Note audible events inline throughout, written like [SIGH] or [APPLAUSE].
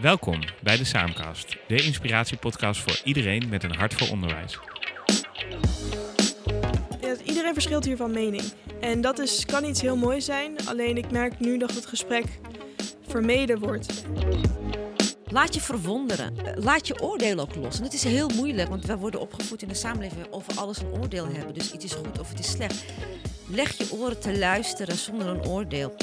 Welkom bij de Saamcast, de inspiratiepodcast voor iedereen met een hart voor onderwijs. Ja, iedereen verschilt hier van mening. En dat is, kan iets heel moois zijn, alleen ik merk nu dat het gesprek vermeden wordt. Laat je verwonderen. Laat je oordeel ook los. En het is heel moeilijk, want we worden opgevoed in een samenleving waar over alles een oordeel hebben. Dus iets is goed of het is slecht. Leg je oren te luisteren zonder een oordeel.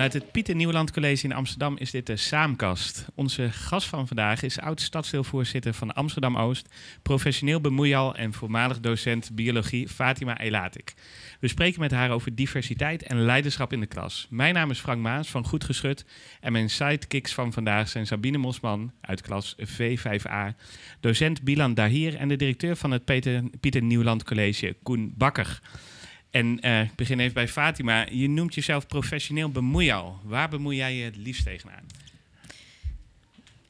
Vanuit het Pieter Nieuwland College in Amsterdam is dit de Saamkast. Onze gast van vandaag is oud-stadsdeelvoorzitter van Amsterdam-Oost, professioneel bemoeial en voormalig docent biologie Fatima Elatik. We spreken met haar over diversiteit en leiderschap in de klas. Mijn naam is Frank Maas van Goed Geschud en mijn sidekicks van vandaag zijn Sabine Mosman uit klas V5A, docent Bilan Dahir en de directeur van het Pieter Nieuwland College, Koen Bakker. En eh, ik begin even bij Fatima. Je noemt jezelf professioneel bemoeial. Waar bemoei jij je het liefst tegenaan?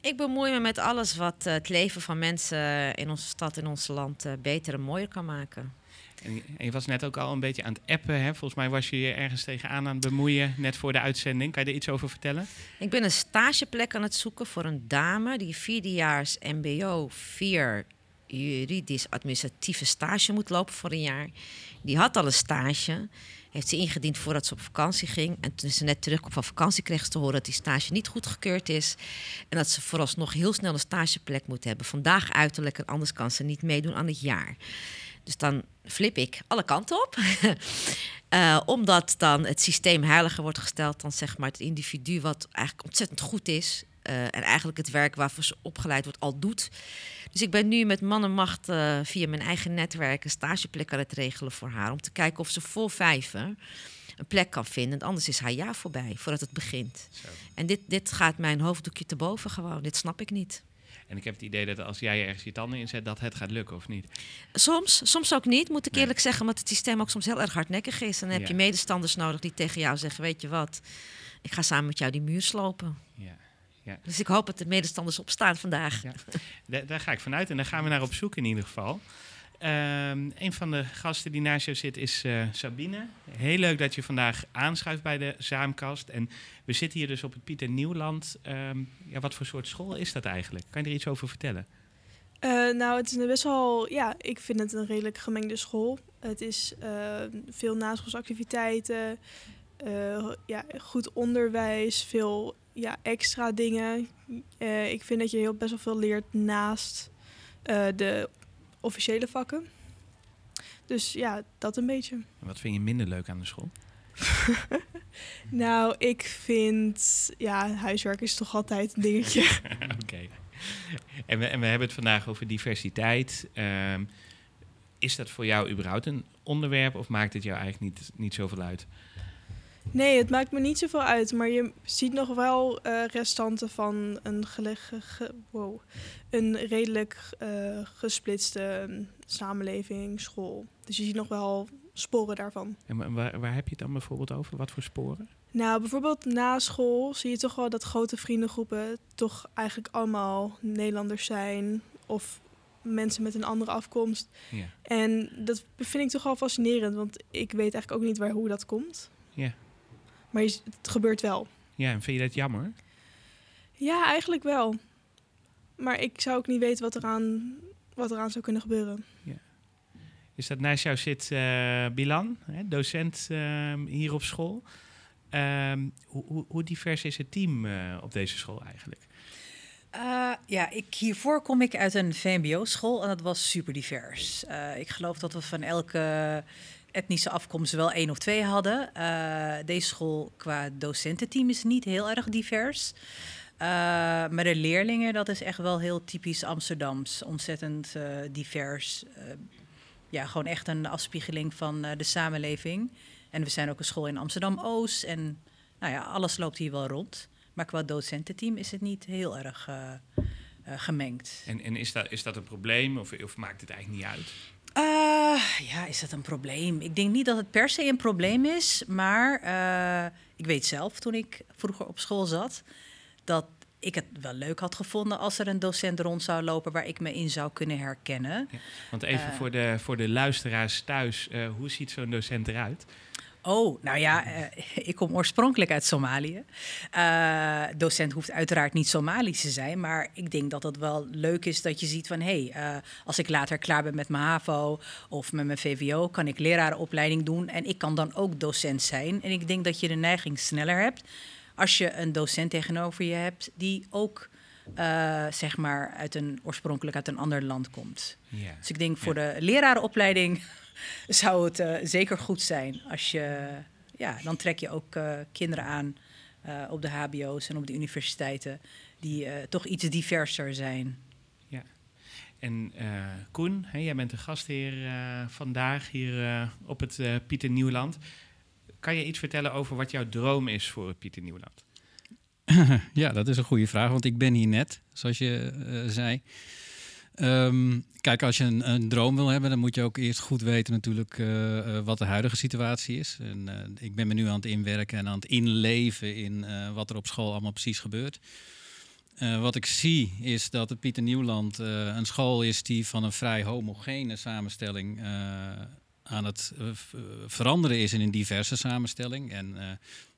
Ik bemoei me met alles wat eh, het leven van mensen in onze stad, in ons land eh, beter en mooier kan maken. En je, en je was net ook al een beetje aan het appen. Hè? Volgens mij was je je ergens tegenaan aan het bemoeien net voor de uitzending. Kan je er iets over vertellen? Ik ben een stageplek aan het zoeken voor een dame die vierdejaars MBO 4 juridisch administratieve stage moet lopen voor een jaar. Die had al een stage. Heeft ze ingediend voordat ze op vakantie ging. En toen ze net terugkwam van vakantie, kreeg ze te horen dat die stage niet goedgekeurd is. En dat ze vooralsnog heel snel een stageplek moet hebben. Vandaag uiterlijk en anders kan ze niet meedoen aan het jaar. Dus dan flip ik alle kanten op. Uh, [LAUGHS] omdat dan het systeem heiliger wordt gesteld dan zeg maar het individu, wat eigenlijk ontzettend goed is. Uh, en eigenlijk het werk waarvoor ze opgeleid wordt al doet. Dus ik ben nu met man en macht uh, via mijn eigen netwerk een stageplek aan het regelen voor haar. Om te kijken of ze voor vijven een plek kan vinden. En anders is haar jaar voorbij voordat het begint. Zo. En dit, dit gaat mijn hoofddoekje te boven gewoon. Dit snap ik niet. En ik heb het idee dat als jij ergens je tanden inzet, dat het gaat lukken, of niet? Soms, soms ook niet, moet ik eerlijk nee. zeggen, omdat het systeem ook soms heel erg hardnekkig is. En dan heb je medestanders nodig die tegen jou zeggen: Weet je wat, ik ga samen met jou die muur slopen. Ja. Ja. Dus ik hoop dat de medestanders opstaan vandaag. Ja. Daar, daar, ga ik vanuit en daar gaan we naar op zoek in ieder geval. Um, een van de gasten die naast jou zit is uh, Sabine. Heel leuk dat je vandaag aanschuift bij de Zaamkast. En we zitten hier dus op het Pieter Nieuwland. Um, ja, wat voor soort school is dat eigenlijk? Kan je er iets over vertellen? Uh, nou, het is een best wel, ja, ik vind het een redelijk gemengde school. Het is uh, veel naschoolsactiviteiten, ja, goed onderwijs, veel ja, extra dingen. Uh, ik vind dat je heel best wel veel leert naast uh, de officiële vakken. Dus ja, dat een beetje. En wat vind je minder leuk aan de school? [LAUGHS] nou, ik vind... Ja, huiswerk is toch altijd een dingetje. [LAUGHS] Oké. Okay. En, we, en we hebben het vandaag over diversiteit. Um, is dat voor jou überhaupt een onderwerp... of maakt het jou eigenlijk niet, niet zoveel uit? Nee, het maakt me niet zoveel uit. Maar je ziet nog wel uh, restanten van een, geleg, ge, wow, een redelijk uh, gesplitste um, samenleving, school. Dus je ziet nog wel sporen daarvan. En waar, waar heb je het dan bijvoorbeeld over? Wat voor sporen? Nou, bijvoorbeeld na school zie je toch wel dat grote vriendengroepen toch eigenlijk allemaal Nederlanders zijn. Of mensen met een andere afkomst. Ja. En dat vind ik toch wel fascinerend, want ik weet eigenlijk ook niet waar, hoe dat komt. Ja. Maar je, het gebeurt wel. Ja, en vind je dat jammer? Ja, eigenlijk wel. Maar ik zou ook niet weten wat eraan, wat eraan zou kunnen gebeuren. Ja. Is dat naast jou zit uh, Bilan, hè, docent uh, hier op school. Um, hoe, hoe, divers is het team uh, op deze school eigenlijk? Uh, ja, ik, hiervoor kom ik uit een VMBO-school en dat was super divers. Uh, ik geloof dat we van elke etnische afkomst wel één of twee hadden. Uh, deze school qua docententeam is niet heel erg divers. Uh, maar de leerlingen, dat is echt wel heel typisch Amsterdams. Ontzettend uh, divers. ja, gewoon echt een afspiegeling van de samenleving. En we zijn ook een school in Amsterdam-Oost. En nou ja, alles loopt hier wel rond. Maar qua docententeam is het niet heel erg gemengd. En, en is, dat, is dat een probleem of, of maakt het eigenlijk niet uit? Uh, ja, is dat een probleem? Ik denk niet dat het per se een probleem is, maar uh, ik weet zelf toen ik vroeger op school zat, dat ik het wel leuk had gevonden als er een docent rond zou lopen waar ik me in zou kunnen herkennen. Ja, want even Eh. voor, de, voor de luisteraars thuis, eh, hoe ziet zo'n docent eruit? Oh, nou ja, eh, [LAUGHS] ik kom oorspronkelijk uit Somalië. Eh, docent hoeft uiteraard niet Somalisch te zijn, maar ik denk dat het wel leuk is dat je ziet van hé, hey, eh, als ik later klaar ben met mijn HAVO of met mijn VWO, kan ik lerarenopleiding doen en ik kan dan ook docent zijn. En ik denk dat je de neiging sneller hebt als je een docent tegenover je hebt die ook zeg maar uit een oorspronkelijk uit een ander land komt. Dus ik denk voor de lerarenopleiding [LAUGHS] zou het eh, zeker goed zijn als je, ja, dan trek je ook eh, kinderen aan eh, op de HBO's en op de universiteiten die eh, toch iets diverser zijn. En eh, Koen, hè, jij bent de gastheer eh, vandaag hier eh, op het eh, Pieter Nieuwland. Kan je iets vertellen over wat jouw droom is voor het Pieter Nieuwland? [CLEARS THROAT] Ja, dat is een goede vraag, want ik ben hier net, zoals je zei. Ehm, kijk, als je een, een droom wil hebben, dan moet je ook eerst goed weten natuurlijk eh, eh, wat de huidige situatie is. En, eh, ik ben me nu aan het inwerken en aan het inleven in wat er op school allemaal precies gebeurt. Wat ik zie is dat het Pieter Nieuwland een school is die van een vrij homogene samenstelling aan het veranderen is in een diverse samenstelling. En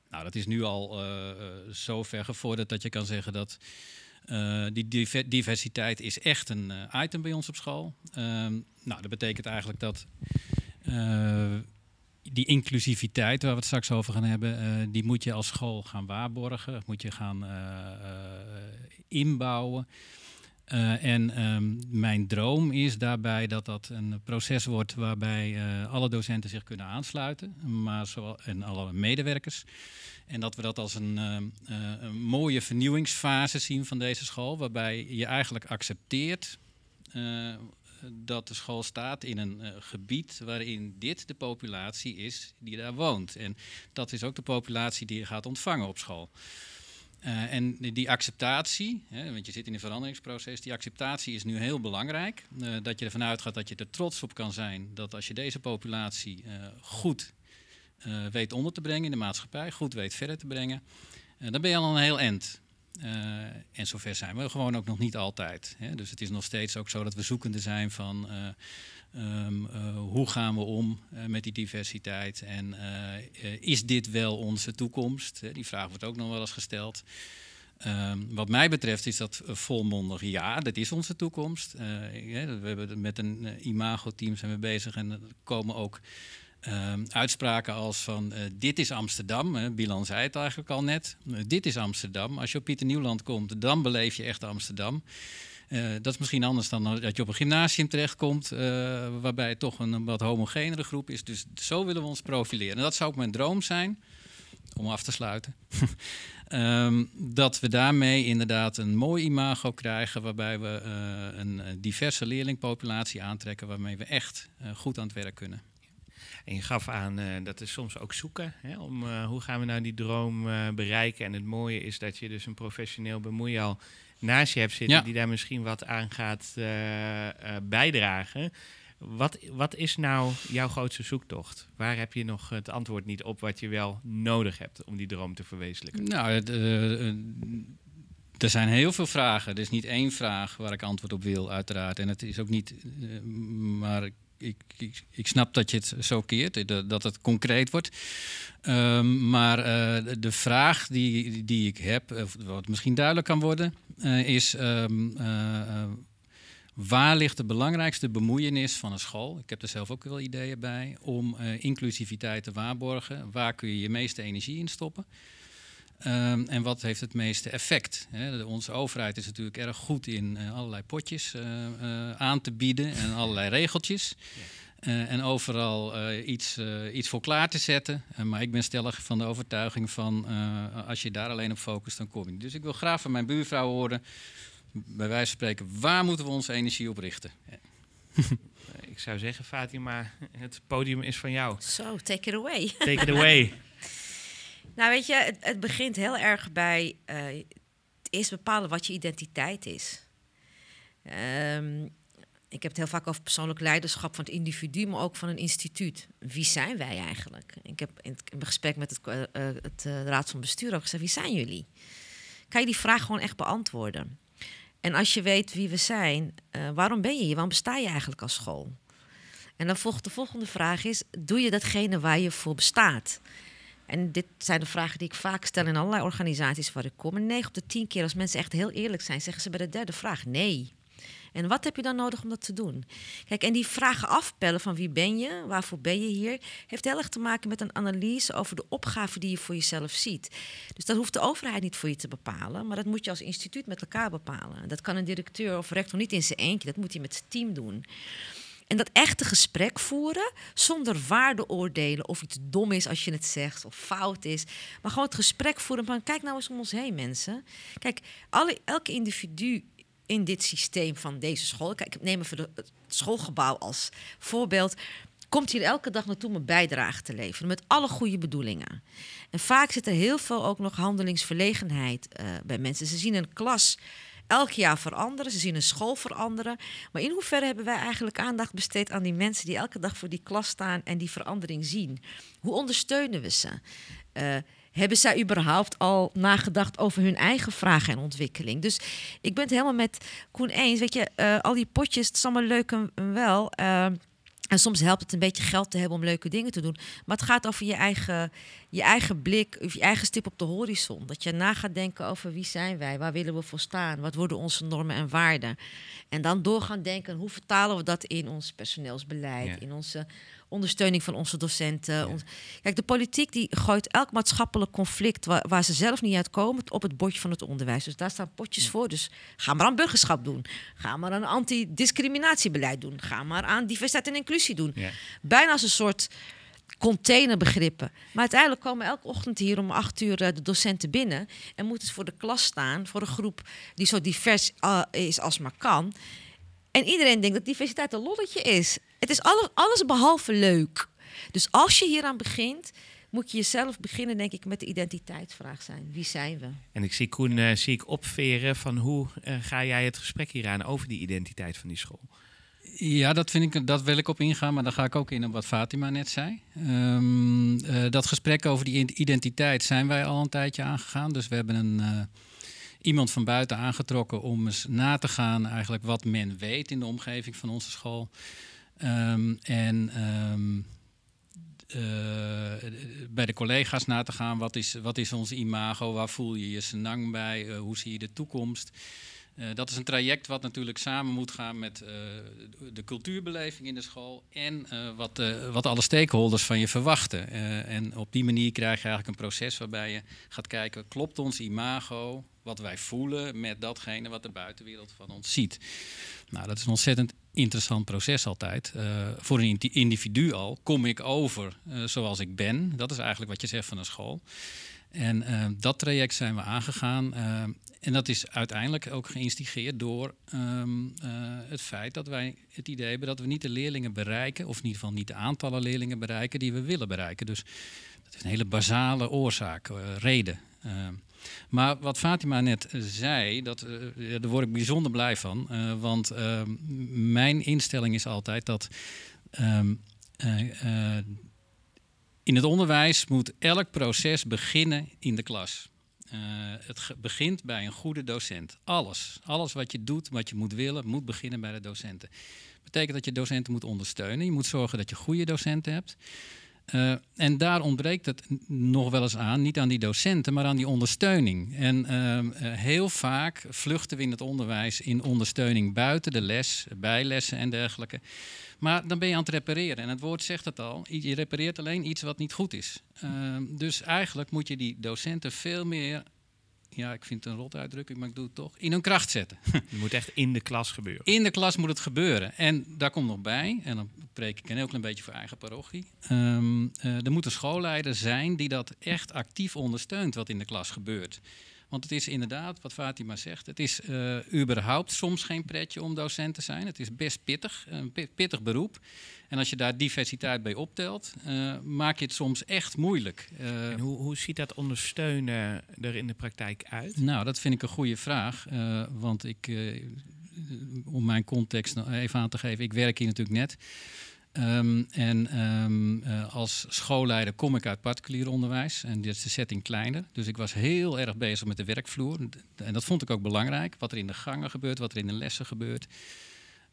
nou, dat is nu al zo ver gevorderd dat je kan zeggen dat eh, die diver- diversiteit is echt een eh, item bij ons op school. Ehm, nou, dat betekent eigenlijk dat eh, die inclusiviteit waar we het straks over gaan hebben, die moet je als school gaan waarborgen, moet je gaan inbouwen. En ehm, mijn droom is daarbij dat dat een proces wordt waarbij alle docenten zich kunnen aansluiten, maar zowel, en alle medewerkers. En dat we dat als een, ehm, eh, een mooie vernieuwingsfase zien van deze school, waarbij je eigenlijk accepteert eh, dat de school staat in een eh, gebied waarin dit de populatie is die daar woont. En dat is ook de populatie die je gaat ontvangen op school. Eh, en die- acceptatie, hè, want je zit in een veranderingsproces, die acceptatie is nu heel belangrijk. Eh, dat je ervan uitgaat dat je er trots op kan zijn dat als je deze populatie eh, goed eh, weet onder te brengen in de maatschappij, goed weet verder te brengen, eh, dan ben je al een heel eind. Eh, en zover zijn we gewoon ook nog niet altijd. Hè. Dus het is nog steeds ook zo dat we zoekende zijn van eh, ehm, eh, hoe gaan we om met die diversiteit en is dit wel onze toekomst? Die vraag wordt ook nog wel eens gesteld. Ehm, wat mij betreft is dat volmondig ja, dat is onze toekomst. We hebben met een imago-team zijn we bezig en er komen ook ehm, uitspraken als van eh, dit is Amsterdam. Hè, Bilan zei het eigenlijk al net. Eh, dit is Amsterdam. Als je op Pieter Nieuwland komt, dan beleef je echt Amsterdam. Eh, dat is misschien anders dan dat je op een gymnasium terechtkomt, waarbij het toch een, wat homogenere groep is. Dus zo willen we ons profileren. En dat zou ook mijn droom zijn, om af te sluiten. [LAUGHS] Ehm, dat we daarmee inderdaad een mooi imago krijgen, waarbij we een diverse leerlingpopulatie aantrekken, waarmee we echt goed aan het werk kunnen. En je gaf aan eh, dat is soms ook zoeken. Hè, om eh, hoe gaan we nou die droom eh, bereiken. En het mooie is dat je dus een professioneel bemoei al naast je hebt zitten. Ja. Die daar misschien wat aan gaat bijdragen. Wat, wat is nou jouw grootste zoektocht? Waar heb je nog het antwoord niet op wat je wel nodig hebt om die droom te verwezenlijken? Nou, er zijn heel veel vragen. Er is niet één vraag waar ik antwoord op wil, uiteraard. En het is ook niet, maar ik, ik, ik snap dat je het zo keert, eh, dat, het concreet wordt. Ehm, maar eh, de- vraag die, die ik heb, of wat misschien duidelijk kan worden, eh, is. ehm, eh, eh, Waar ligt de belangrijkste bemoeienis van een school? Ik heb er zelf ook wel ideeën bij om eh, inclusiviteit te waarborgen. Waar kun je je meeste energie in stoppen? Ehm, en wat heeft het meeste effect? Hè, de- onze overheid is natuurlijk erg goed in eh, allerlei potjes eh, eh, aan te bieden en [LAUGHS] allerlei regeltjes. Eh, en overal eh, iets, eh, iets voor klaar te zetten. Maar ik ben stellig van de overtuiging van eh, als je daar alleen op focust, dan kom je niet. Dus ik wil graag van mijn buurvrouw horen, bij wijze van spreken, waar moeten we onze energie op richten? Eh, [LAUGHS] Ik zou zeggen, Fatima, het podium is van jou. Zo, take it away. Take it away. [LAUGHS] Nou, weet je, het, het begint heel erg bij eh, het eerst bepalen wat je identiteit is. Ehm, ik heb het heel vaak over persoonlijk leiderschap van het individu, maar ook van een instituut. Wie zijn wij eigenlijk? Ik heb in, mijn gesprek met het, eh, eh, het raad van bestuur ook gezegd: wie zijn jullie? kan je die vraag gewoon echt beantwoorden. En als je weet wie we zijn, uh, waarom ben je hier? Waarom besta je eigenlijk als school? En dan volgt de volgende vraag is, doe je datgene waar je voor bestaat? En dit zijn de vragen die ik vaak stel in allerlei organisaties waar ik kom. En 9 op de 10 keer, als mensen echt heel eerlijk zijn, zeggen ze bij de derde vraag nee. En wat heb je dan nodig om dat te doen? Kijk, en die vragen afpellen van wie ben je, waarvoor ben je hier, heeft heel erg te maken met een analyse over de opgave die je voor jezelf ziet. Dus dat hoeft de overheid niet voor je te bepalen, maar dat moet je als instituut met elkaar bepalen. Dat kan een directeur of rector niet in zijn eentje, dat moet hij met zijn team doen. En dat echte gesprek voeren zonder waardeoordelen of iets dom is als je het zegt of fout is. Maar gewoon het gesprek voeren van kijk nou eens om ons heen mensen. Kijk, alle, elke individu in dit systeem van deze school. Kijk, ik neem even het schoolgebouw als voorbeeld. Komt hier elke dag naartoe om een bijdrage te leveren. Met alle goede bedoelingen. En vaak zit er heel veel ook nog handelingsverlegenheid uh, bij mensen. Ze zien een klas elk jaar veranderen. Ze zien een school veranderen. Maar in hoeverre hebben wij eigenlijk aandacht besteed aan die mensen die elke dag voor die klas staan en die verandering zien? Hoe ondersteunen we ze? Uh, hebben zij überhaupt al nagedacht over hun eigen vragen en ontwikkeling? Dus ik ben het helemaal met Koen eens. Weet je, uh, al die potjes, het is allemaal leuk en wel. Uh, en soms helpt het een beetje geld te hebben om leuke dingen te doen. Maar het gaat over je eigen, je eigen blik, of je eigen stip op de horizon. Dat je na gaat denken over wie zijn wij, waar willen we voor staan, wat worden onze normen en waarden. En dan door gaan denken, hoe vertalen we dat in ons personeelsbeleid, in onze ondersteuning van onze docenten. Kijk, de politiek die gooit elk maatschappelijk conflict waar, waar, ze zelf niet uitkomen op het bordje van het onderwijs. Dus daar staan potjes voor. Dus ga maar aan burgerschap doen. Ga maar aan antidiscriminatiebeleid doen. Ga maar aan diversiteit en inclusie doen. Bijna als een soort containerbegrippen. Maar uiteindelijk komen elke ochtend hier om acht uur eh, de docenten binnen en moeten ze voor de klas staan, voor een groep die zo divers uh, is als maar kan. En iedereen denkt dat diversiteit een lolletje is. Het is alles, alles behalve leuk. Dus als je hieraan begint, moet je jezelf beginnen, denk ik, met de identiteitsvraag zijn. Wie zijn we? En ik zie Koen uh, zie ik opveren van hoe uh, ga jij het gesprek hier aan over die identiteit van die school? Ja, dat, vind ik, dat wil ik op ingaan, maar dan ga ik ook in op wat Fatima net zei. Um, uh, dat gesprek over die identiteit zijn wij al een tijdje aangegaan. Dus we hebben een iemand van buiten aangetrokken om eens na te gaan eigenlijk wat men weet in de omgeving van onze school. Um, en um, uh, bij de collega's na te gaan, wat is, wat is ons imago, waar voel je je senang bij, uh, hoe zie je de toekomst. Uh, dat is een traject wat natuurlijk samen moet gaan met de cultuurbeleving in de school en wat, wat alle stakeholders van je verwachten. en op die manier krijg je eigenlijk een proces waarbij je gaat kijken, klopt ons imago, wat wij voelen met datgene wat de buitenwereld van ons ziet. Nou, dat is een ontzettend interessant proces altijd. voor een individu al kom ik over zoals ik ben. Dat is eigenlijk wat je zegt van een school. En uh, dat traject zijn we aangegaan. En dat is uiteindelijk ook geïnstigeerd door uh, het feit dat wij het idee hebben dat we niet de leerlingen bereiken, of in ieder geval niet de aantallen leerlingen bereiken die we willen bereiken. Dus dat is een hele basale oorzaak, reden. Ehm, maar wat Fatima net zei, dat, daar word ik bijzonder blij van. want ehm, mijn instelling is altijd dat in het onderwijs moet elk proces beginnen in de klas. Het begint bij een goede docent. Alles, alles wat je doet, wat je moet willen, moet beginnen bij de docenten. Dat betekent dat je docenten moet ondersteunen. Je moet zorgen dat je goede docenten hebt. Uh, en daar ontbreekt het nog wel eens aan, niet aan die docenten, maar aan die ondersteuning. En uh, heel vaak vluchten we in het onderwijs in ondersteuning buiten de les, bijlessen en dergelijke. Maar dan ben je aan het repareren. En het woord zegt het al. Je repareert alleen iets wat niet goed is. Uh, dus eigenlijk moet je die docenten veel meer. Ja, ik vind het een rot uitdrukking, maar ik doe het toch. In hun kracht zetten. [LAUGHS] Het moet echt in de klas gebeuren. In de klas moet het gebeuren. En daar komt nog bij, en dan preek ik een heel klein beetje voor eigen parochie. Um, uh, er moet een schoolleider zijn die dat echt actief ondersteunt wat in de klas gebeurt. Want het is inderdaad, wat Fatima zegt, het is uh, überhaupt soms geen pretje om docent te zijn. Het is best pittig, een pittig beroep. En als je daar diversiteit bij optelt, uh, maak je het soms echt moeilijk. Uh, en hoe, hoe ziet dat ondersteunen er in de praktijk uit? Nou, dat vind ik een goede vraag. want ik, om mijn context even aan te geven, ik werk hier natuurlijk net. Ehm, en ehm, eh, als schoolleider kom ik uit particulier onderwijs en dit is de setting kleiner. Dus ik was heel erg bezig met de werkvloer. En dat vond ik ook belangrijk, wat er in de gangen gebeurt, wat er in de lessen gebeurt.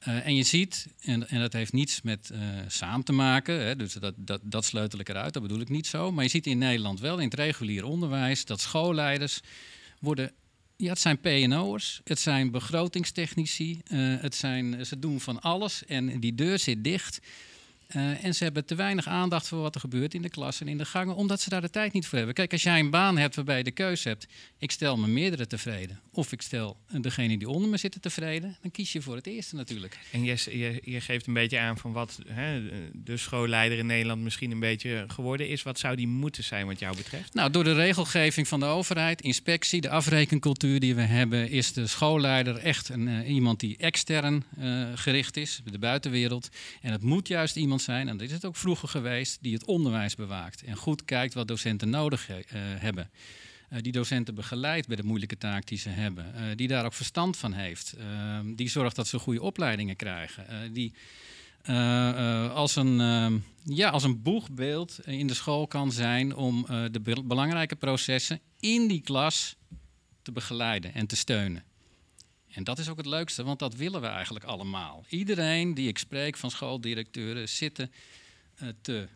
Uh, en je ziet, en, en, dat heeft niets met uh, te maken, hè, dus dat, dat, dat sleutel ik eruit, dat bedoel ik niet zo. Maar je ziet in Nederland wel in het regulier onderwijs dat schoolleiders worden ja, het zijn PNO'ers, het zijn begrotingstechnici, het zijn, ze doen van alles en die deur zit dicht. Uh, en ze hebben te weinig aandacht voor wat er gebeurt in de klas en in de gangen, omdat ze daar de tijd niet voor hebben. Kijk, als jij een baan hebt waarbij je de keuze hebt, ik stel me meerdere tevreden, of ik stel degene die onder me zitten tevreden, dan kies je voor het eerste natuurlijk. En je, je, je geeft een beetje aan van wat hè, de schoolleider in Nederland misschien een beetje geworden is. Wat zou die moeten zijn wat jou betreft? Nou, door de regelgeving van de overheid, inspectie, de afrekencultuur die we hebben, is de schoolleider echt een, uh, iemand die extern uh, gericht is, de buitenwereld. En het moet juist iemand zijn, en dat is het ook vroeger geweest, die het onderwijs bewaakt en goed kijkt wat docenten nodig he, uh, hebben. Uh, die docenten begeleidt bij de moeilijke taak die ze hebben. Uh, die daar ook verstand van heeft. Ehm, die zorgt dat ze goede opleidingen krijgen. die als, een, ehm, ja, als een boegbeeld in de school kan zijn om de be belangrijke processen in die klas te begeleiden en te steunen. En dat is ook het leukste, want dat willen we eigenlijk allemaal. Iedereen die ik spreek van schooldirecteuren zitten uh, te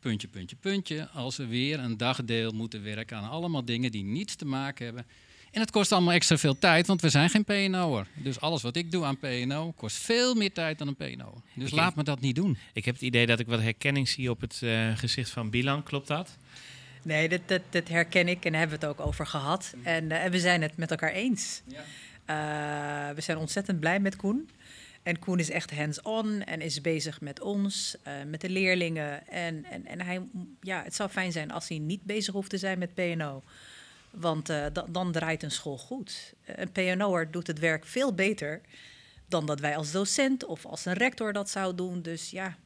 puntje, puntje, puntje, als we weer een dagdeel moeten werken aan allemaal dingen die niets te maken hebben. En het kost allemaal extra veel tijd, want we zijn geen PNO'er. Dus alles wat ik doe aan PNO kost veel meer tijd dan een PNO. Dus ik laat heb, me dat niet doen. Ik heb het idee dat ik wat herkenning zie op het uh, gezicht van Bilan. Klopt dat? Nee, dat, dat, dat, herken ik en daar hebben we het ook over gehad. En, uh, en we zijn het met elkaar eens. Ja. Uh, we zijn ontzettend blij met Koen. En Koen is echt hands-on en is bezig met ons, uh, met de leerlingen. En, en, en hij, ja, het zou fijn zijn als hij niet bezig hoeft te zijn met PNO. Want uh, dan draait een school goed. Een PNO'er doet het werk veel beter dan dat wij als docent of als een rector dat zou doen. Dus ja,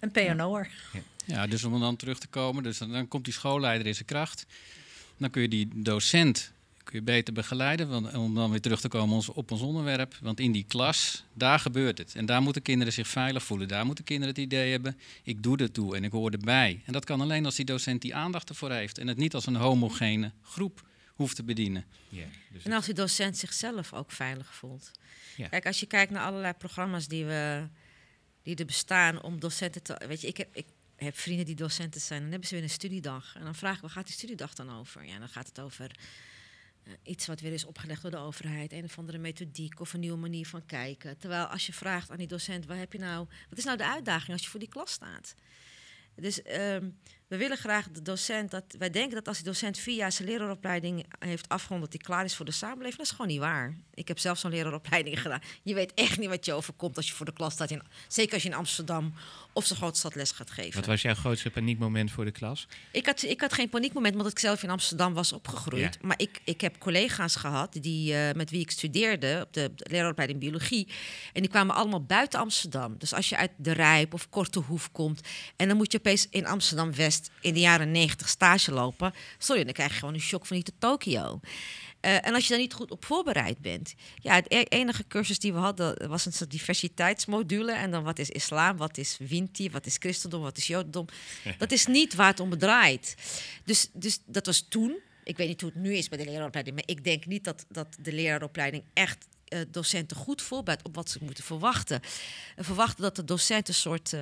een PNO'er. Ja. ja, dus om dan terug te komen, dus dan, dan komt die schoolleider in zijn kracht. Dan kun je die docent kun je beter begeleiden. Want, om dan weer terug te komen op ons onderwerp. Want in die klas, daar gebeurt het. En daar moeten kinderen zich veilig voelen. Daar moeten kinderen het idee hebben, ik doe er toe en ik hoor erbij. En dat kan alleen als die docent die aandacht ervoor heeft. En het niet als een homogene groep hoeft te bedienen. Yeah, dus en als die docent zichzelf ook veilig voelt. Ja. Kijk, als je kijkt naar allerlei programma's die, we, die er bestaan om docenten te... Weet je, ik heb, ik heb vrienden die docenten zijn. Dan hebben ze weer een studiedag. En dan vraag ik, waar gaat die studiedag dan over? Ja, dan gaat het over iets wat weer is opgelegd door de overheid, een of andere methodiek of een nieuwe manier van kijken. Terwijl als je vraagt aan die docent, wat heb je nou, wat is nou de uitdaging als je voor die klas staat? Dus um, we willen graag de docent dat wij denken dat als die docent vier jaar zijn leraaropleiding heeft afgerond, dat hij klaar is voor de samenleving. Dat is gewoon niet waar. Ik heb zelf zo'n leraaropleiding gedaan. Je weet echt niet wat je overkomt als je voor de klas staat. In, zeker als je in Amsterdam of zo'n grote stad les gaat geven. Wat was jouw grootste paniekmoment voor de klas? Ik had, ik had geen paniekmoment, omdat ik zelf in Amsterdam was opgegroeid. Ja. Maar ik, ik heb collega's gehad die, uh, met wie ik studeerde op de, de leraaropleiding biologie. En die kwamen allemaal buiten Amsterdam. Dus als je uit de Rijp of Kortehoef komt en dan moet je opeens in Amsterdam West in de jaren 90 stage lopen. Sorry, dan krijg je gewoon een shock van hier te Tokio. Uh, en als je daar niet goed op voorbereid bent. Ja, het e-, enige cursus die we hadden was een soort diversiteitsmodule. En dan wat is islam, wat is Winti, wat is christendom, wat is jodendom. Dat is niet waar het om bedraait. Dus, dus dat was toen. Ik weet niet hoe het nu is bij de leraaropleiding. Maar ik denk niet dat, dat de leraaropleiding echt uh, docenten goed voorbereidt op wat ze moeten verwachten. Verwachten dat de docent een soort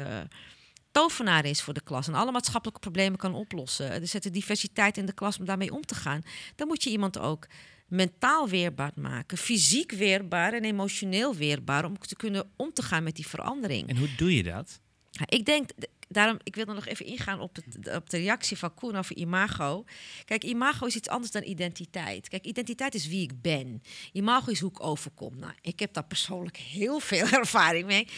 tovenaar is voor de klas en alle maatschappelijke problemen kan oplossen. Er zit diversiteit in de klas om daarmee om te gaan. Dan moet je iemand ook mentaal weerbaar maken, fysiek weerbaar en emotioneel weerbaar om te kunnen om te gaan met die verandering. En hoe doe je dat? Ja, ik denk, daarom, ik wil nog even ingaan op, het, op de reactie van Koen over imago. Kijk, imago is iets anders dan identiteit. Kijk, identiteit is wie ik ben. Imago is hoe ik overkom. Nou, ik heb daar persoonlijk heel veel [LAUGHS] ervaring mee.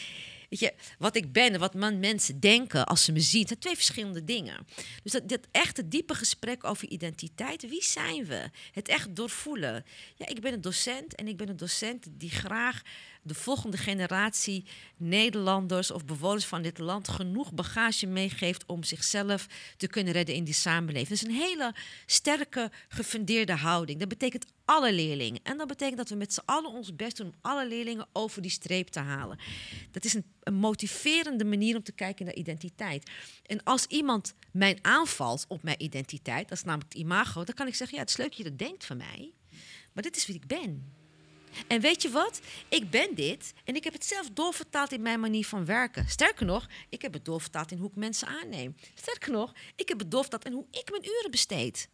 Weet je, wat ik ben en wat mensen denken als ze me zien, zijn twee verschillende dingen. Dus dat, dat echte diepe gesprek over identiteit, wie zijn we? Het echt doorvoelen. Ja, ik ben een docent en ik ben een docent die graag de volgende generatie Nederlanders of bewoners van dit land genoeg bagage meegeeft om zichzelf te kunnen redden in die samenleving. Dat is een hele sterke, gefundeerde houding. Dat betekent alle leerlingen. En dat betekent dat we met z'n allen ons best doen om alle leerlingen over die streep te halen. Dat is een, motiverende manier om te kijken naar identiteit. En als iemand mij aanvalt op mijn identiteit, dat is namelijk het imago, dan kan ik zeggen: ja, het is leuk dat je dat denkt van mij, maar dit is wie ik ben. En weet je wat? Ik ben dit en ik heb het zelf doorvertaald in mijn manier van werken. Sterker nog, ik heb het doorvertaald in hoe ik mensen aanneem. Sterker nog, ik heb het doorvertaald in hoe ik mijn uren besteed.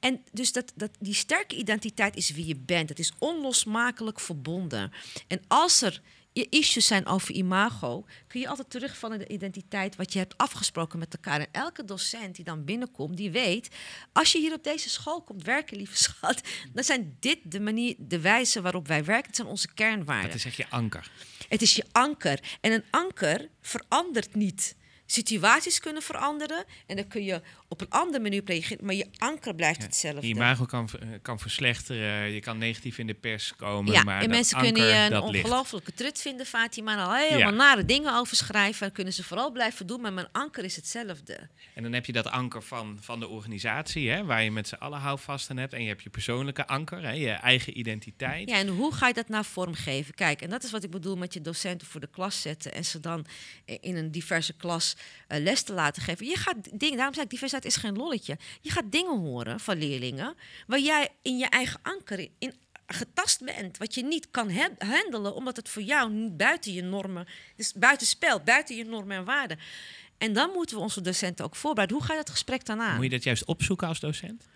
En dus dat, dat, die sterke identiteit is wie je bent. Het is onlosmakelijk verbonden. En als er issues zijn over imago, kun je altijd terugvallen in de identiteit wat je hebt afgesproken met elkaar. En elke docent die dan binnenkomt, die weet, als je hier op deze school komt werken, lieve schat, dan zijn dit de manier, de wijze waarop wij werken. Het zijn onze kernwaarden. Dat is echt je anker. Het is je anker. En een anker verandert niet situaties kunnen veranderen. En dan kun je op een andere manier reageren, maar je anker blijft hetzelfde. Je imago kan, eh, kan verslechteren, je kan negatief in de pers komen. Ja, maar en mensen anker, kunnen je een ongelofelijke trut vinden, Fatima, al helemaal Ja. nare dingen over schrijven. En kunnen ze vooral blijven doen, maar mijn anker is hetzelfde. En dan heb je dat anker van, van de organisatie, hè, waar je met z'n allen houvast aan hebt. En je hebt je persoonlijke anker, hè, je eigen identiteit. Ja, en hoe ga je dat nou vormgeven? Kijk, en dat is wat ik bedoel met je docenten voor de klas zetten en ze dan in een diverse klas eh, les te laten geven. Je gaat dingen, daarom zeg ik, diversiteit is geen lolletje. Je gaat dingen horen van leerlingen waar jij in je eigen anker in getast bent, wat je niet kan ha- handelen, omdat het voor jou niet buiten je normen, dus buiten spel, buiten je normen en waarden. En dan moeten we onze docenten ook voorbereiden. Hoe ga je dat gesprek dan aan? Moet je dat juist opzoeken als docent?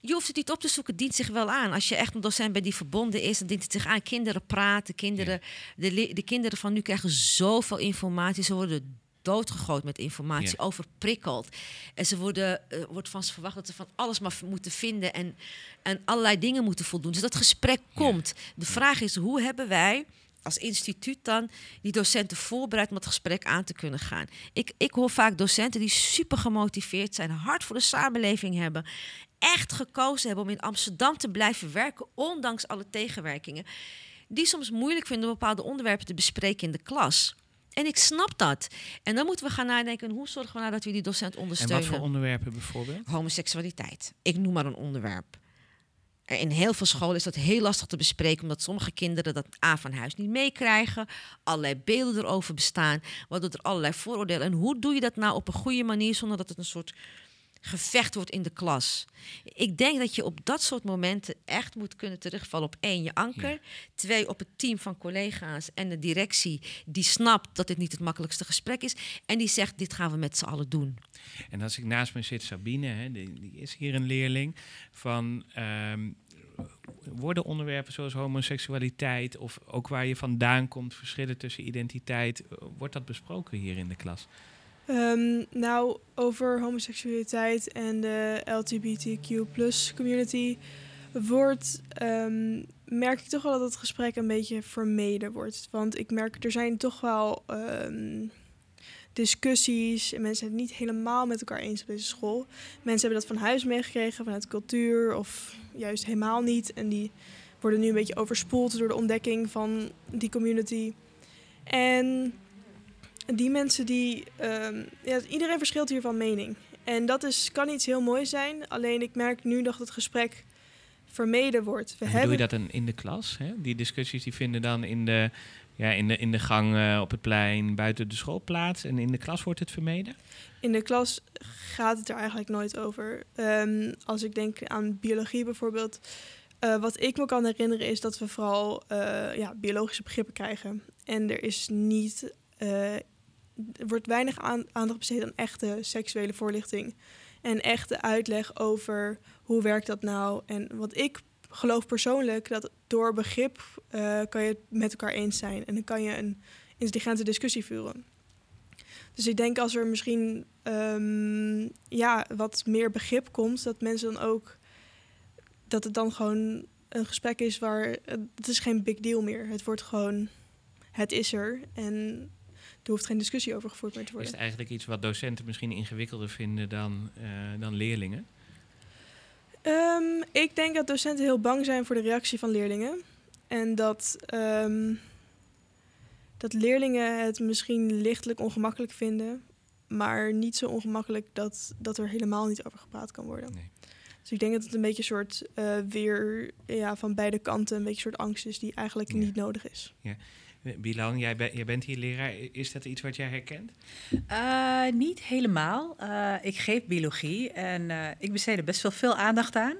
Je hoeft het niet op te zoeken, het dient zich wel aan. Als je echt een docent bent die verbonden is, dan dient het zich aan. Kinderen praten, kinderen, de, de kinderen van nu krijgen zoveel informatie. Ze worden doodgegooid met informatie, overprikkeld. En ze worden, eh, wordt van ze verwacht dat ze van alles maar moeten vinden en, en allerlei dingen moeten voldoen. Dus dat gesprek komt. De vraag is, hoe hebben wij als instituut dan die docenten voorbereid om dat gesprek aan te kunnen gaan. Ik, ik hoor vaak docenten die super gemotiveerd zijn, hard voor de samenleving hebben, echt gekozen hebben om in Amsterdam te blijven werken, ondanks alle tegenwerkingen, die soms moeilijk vinden om bepaalde onderwerpen te bespreken in de klas. En ik snap dat. En dan moeten we gaan nadenken, hoe zorgen we nou dat we die docent En ondersteunen? wat voor onderwerpen bijvoorbeeld? homoseksualiteit. Ik noem maar een onderwerp. Er In heel veel scholen is dat heel lastig te bespreken, omdat sommige kinderen dat A van huis niet meekrijgen, allerlei beelden erover bestaan, waardoor er allerlei vooroordelen. En hoe doe je dat nou op een goede manier zonder dat het een soort gevecht wordt in de klas? Ik denk dat je op dat soort momenten echt moet kunnen terugvallen op één, je anker. Ja. Twee, op het team van collega's en de directie die snapt dat dit niet het makkelijkste gesprek is. En die zegt, dit gaan we met z'n allen doen. En als ik naast me zit, Sabine, hè, die, die is hier een leerling. Van, ehm, worden onderwerpen zoals homoseksualiteit of ook waar je vandaan komt, verschillen tussen identiteit, eh, wordt dat besproken hier in de klas? Ehm, nou, over homoseksualiteit en de LGBTQ community wordt, ehm, merk ik toch wel dat het gesprek een beetje vermeden wordt. Want ik merk, er zijn toch wel ehm, discussies en mensen zijn het niet helemaal met elkaar eens op deze school. Mensen hebben dat van huis meegekregen, vanuit cultuur of juist helemaal niet. En die worden nu een beetje overspoeld door de ontdekking van die community. En die mensen die. ehm, ja, iedereen verschilt hier van mening. En dat is, kan iets heel moois zijn. Alleen ik merk nu dat het gesprek vermeden wordt. We hebben doe je dat dan in de klas? Hè? Die discussies die vinden dan in de, ja, in de, in de gang op het plein buiten de school plaats. En in de klas wordt het vermeden? In de klas gaat het er eigenlijk nooit over. Ehm, als ik denk aan biologie bijvoorbeeld. eh, wat ik me kan herinneren is dat we vooral eh, ja, biologische begrippen krijgen. En er is niet. eh, er wordt weinig aan- aandacht besteed aan echte seksuele voorlichting. En echte uitleg over hoe werkt dat nou. En wat ik geloof persoonlijk, dat door begrip eh, kan je het met elkaar eens zijn. En dan kan je een intelligente discussie voeren. Dus ik denk als er misschien ehm, ja, wat meer begrip komt, dat mensen dan ook dat het dan gewoon een gesprek is waar het is geen big deal meer. Het wordt gewoon het is er en er hoeft geen discussie over gevoerd meer te Is worden. het eigenlijk iets wat docenten misschien ingewikkelder vinden dan, eh, dan leerlingen? Ehm, ik denk dat docenten heel bang zijn voor de reactie van leerlingen. En dat, ehm, dat leerlingen het misschien lichtelijk ongemakkelijk vinden, maar niet zo ongemakkelijk dat, dat er helemaal niet over gepraat kan worden. Nee. Dus ik denk dat het een beetje een soort eh, weer ja, van beide kanten een beetje een soort angst is die eigenlijk Ja. niet nodig is. Eh, Bilan, jij, ben- jij bent hier leraar. Is dat iets wat jij herkent? Eh, niet helemaal. Eh, ik geef biologie en eh, ik besteed er best wel veel aandacht aan.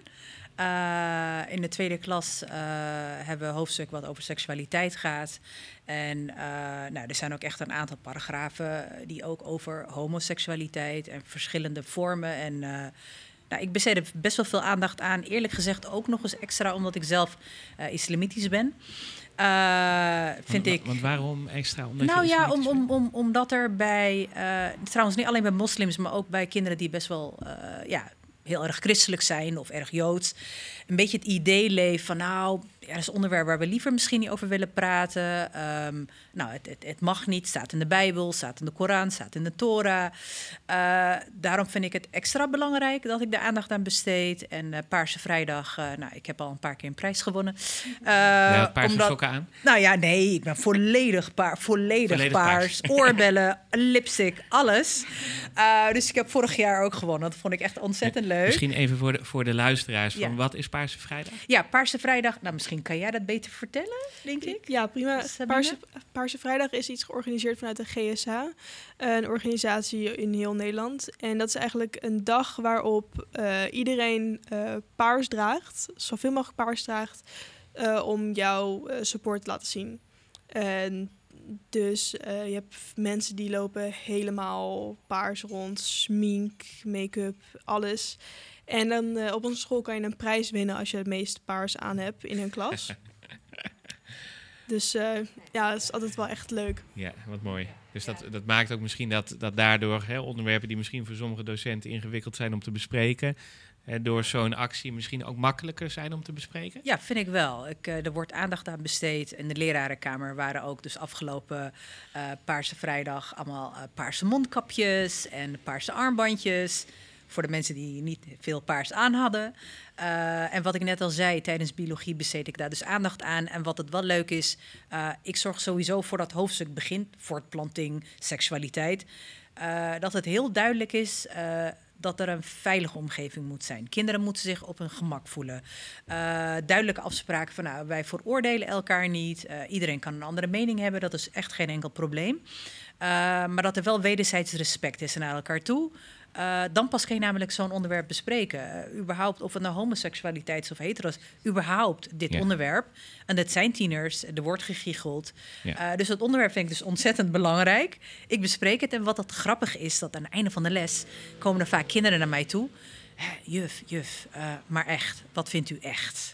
In de tweede klas hebben we een hoofdstuk wat over seksualiteit gaat. En nou, er zijn ook echt een aantal paragrafen die ook over homoseksualiteit en verschillende vormen. En nou, ik besteed er best wel veel aandacht aan. Eerlijk gezegd ook nog eens extra omdat ik zelf islamitisch ben. Eh, vind Want- ik. Want waarom extra? Omdat Nou je ja, om, om, om, omdat er bij, eh, trouwens niet alleen bij moslims, maar ook bij kinderen die best wel eh, ja, heel erg christelijk zijn of erg joods, een beetje het idee leeft van nou, dat is een onderwerp waar we liever misschien niet over willen praten. Ehm, nou, het, het, het mag niet, staat in de Bijbel, staat in de Koran, staat in de Torah. Eh, daarom vind ik het extra belangrijk dat ik de aandacht aan besteed. En eh, Paarse Vrijdag, eh, nou, ik heb al een paar keer een prijs gewonnen. Ja, paarse omdat- sokken aan. nou ja, nee, ik ben volledig, paar, volledig, Volledig paars. [LAUGHS] Oorbellen, lipstick, alles. Dus ik heb vorig jaar ook gewonnen. Dat vond ik echt ontzettend leuk. Misschien even voor de, voor de luisteraars. Van Ja. Wat is Paarse Vrijdag? Ja, Paarse Vrijdag. Nou, misschien kan jij dat beter vertellen, denk ik. Ja, prima. Sabine? Paarse, Paarse Vrijdag is iets georganiseerd vanuit de GSH, een organisatie in heel Nederland. En dat is eigenlijk een dag waarop eh, iedereen eh, paars draagt, zoveel mogelijk paars draagt, eh, om jouw eh, support te laten zien. En dus eh, je hebt mensen die lopen helemaal paars rond, smink, make-up, alles. En dan eh, op onze school kan je een prijs winnen als je het meest paars aan hebt in een klas. [LAUGHS] Dus eh, ja, dat is altijd wel echt leuk. Ja, wat mooi. Dus dat, dat maakt ook misschien dat, dat daardoor hè, onderwerpen die misschien voor sommige docenten ingewikkeld zijn om te bespreken, door zo'n actie misschien ook makkelijker zijn om te bespreken. Ja, vind ik wel. Ik, eh, er wordt aandacht aan besteed. In de lerarenkamer waren ook dus afgelopen eh, Paarse Vrijdag allemaal eh, paarse mondkapjes en paarse armbandjes. Voor de mensen die niet veel paars aan hadden. En wat ik net al zei, tijdens biologie besteed ik daar dus aandacht aan. En wat het wel leuk is, ik zorg sowieso voor dat hoofdstuk begint, voortplanting, seksualiteit. dat het heel duidelijk is dat er een veilige omgeving moet zijn. Kinderen moeten zich op hun gemak voelen. Eh, duidelijke afspraken van nou, wij veroordelen elkaar niet. Eh, iedereen kan een andere mening hebben, dat is echt geen enkel probleem. Eh, maar dat er wel wederzijds respect is naar elkaar toe. Eh, dan pas kan je namelijk zo'n onderwerp bespreken. Eh, überhaupt, of het nou homoseksualiteit is of hetero's, überhaupt dit Ja. onderwerp. En dat zijn tieners, er wordt gegiecheld. Ja. Eh, dus dat onderwerp vind ik dus ontzettend belangrijk. Ik bespreek het en wat dat grappig is, dat aan het einde van de les komen er vaak kinderen naar mij toe. "Hè, Juf, juf, eh, maar echt, wat vindt u echt?